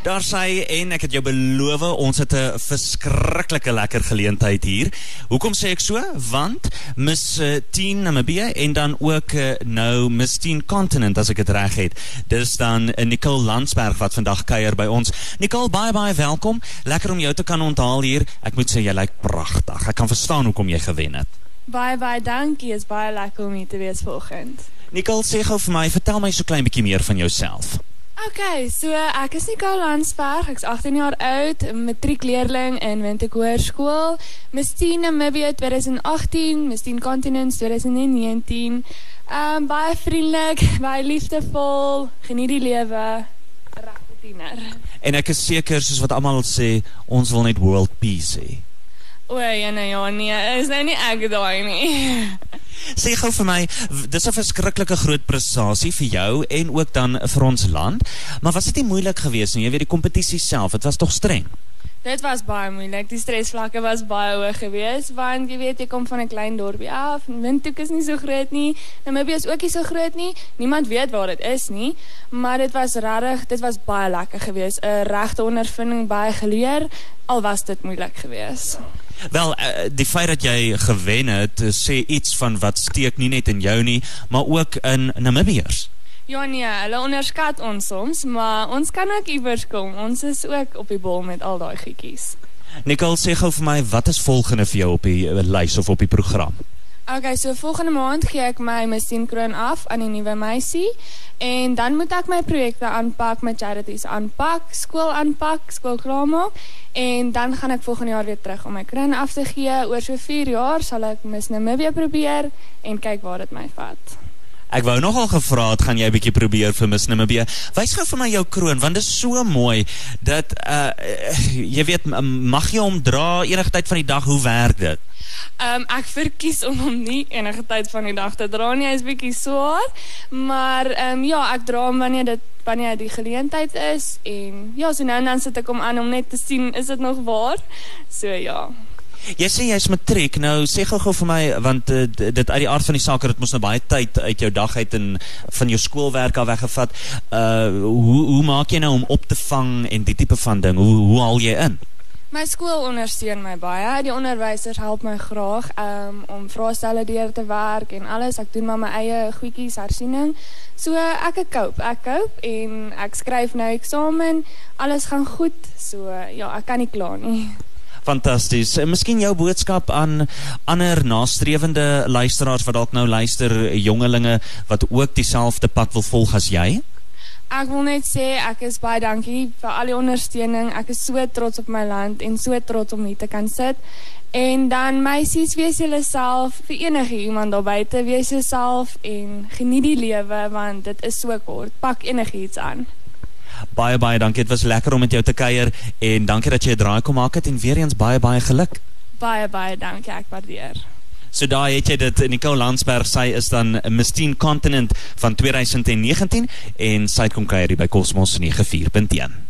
Daar sê en ek het jou beloof ons het 'n verskriklike lekker geleentheid hier. Hoekom sê ek so? Want Miss 10 uh, Namibia en dan ook uh, nou Miss 10 Continent as ek dit reg het. Dis dan uh, Nicole Landsberg wat vandag kuier by ons. Nicole, baie baie welkom. Lekker om jou te kan onthaal hier. Ek moet sê jy lyk pragtig. Ek kan verstaan hoekom jy gewen het. Baie baie dankie. Is baie lekker om hier te wees vanoggend. Nicole, sê gou vir my, vertel my so klein bietjie meer van jouself. Okay, so ek is Nicole Landsberg. Ek's 18 jaar oud, matriekleerling in Windhoek Hoërskool. Miss Teen Namibia 2018, Miss Teen Continents 2019. Ehm um, baie vriendelik, baie liefdevol, geniet die lewe. Regte tiener. En ek is seker soos wat almal sê, ons wil net world peace hê. O, ja nee, ja nee, is nou nie ek daai nie. Sê gou vir my, dis 'n verskriklike groot prestasie vir jou en ook dan vir ons land. Maar was dit nie moeilik geweest nie? Jy weet die kompetisie self, dit was tog streng. Dit was baie moeilik. Die stresvlakke was baie hoog geweest want jy weet jy kom van 'n klein dorpie af. Windhoek is nie so groot nie. Namibia is ook nie so groot nie. Niemand weet waar dit is nie, maar dit was regtig, dit was baie lekker geweest. 'n Regte ondervinding, baie geleer al was dit moeilik geweest. Wel, uh, die feit dat jy gewen het, uh, sê iets van wat steek nie net in jou nie, maar ook in Namibiërs. Ja nee, hulle onderskat ons soms, maar ons kan ook iewers kom. Ons is ook op die bol met al daai goedjies. Nicole, sê gou vir my, wat is volgende vir jou op die uh, lys of op die program? Okay, so volgende maand gee ek my Missien kroon af aan die nuwe meisie en dan moet ek my projekte aanpak, my charities aanpak, skool aanpak, skool klaarmaak en dan gaan ek volgende jaar weer terug om my kroon af te gee. Oor so 4 jaar sal ek Miss Namibia probeer en kyk waar dit my vat. Ek wou nogal gevra het, gaan jy 'n bietjie probeer vir Miss Namibia? Wys gou vir my jou kroon want dit is so mooi dat uh jy weet mag jy hom dra enige tyd van die dag, hoe werk dit? Ehm um, ek verkies om hom nie enige tyd van die dag te dra nie, hy's bietjie swaar, maar ehm um, ja, ek dra hom wanneer dit wanneer die geleentheid is en ja, so nou en dan sit ek hom aan om net te sien is dit nog waar. So ja. Jy sê jy's matriek. Nou sê gou-gou vir my want uh, dit uit die aard van die saak het mos nou baie tyd uit jou dag uit en van jou skoolwerk af weggevat. Uh hoe hoe maak jy nou om op te vang en die tipe van ding? Hoe hoe haal jy in? My skool ondersteun my baie. Die onderwysers help my graag um, om vraestelle deur te werk en alles. Ek doen maar my eie goedjies hersiening. So ek koop, ek koop en ek skryf nou eksamen. Alles gaan goed. So ja, ek kan nie kla nie. Fantasties. En miskien jou boodskap aan ander nastrewende luisteraars wat dalk nou luister, jongelinge wat ook dieselfde pad wil volg as jy? Ek wil net sê ek is baie dankie vir al die ondersteuning. Ek is so trots op my land en so trots om hier te kan sit. En dan meisies, wees julle self vir enige iemand daar buite, wees jouself en geniet die lewe want dit is so kort. Pak enigiets aan. Baie baie dankie. Dit was lekker om met jou te kuier en dankie dat jy 'n draai kom maak het en weer eens baie baie geluk. Baie baie dankie. Ek waardeer. So daai het jy dit Nicole Landsberg sy is dan Miss Teen Continent van 2019 en sy kom kuier hier by Cosmos 94.1.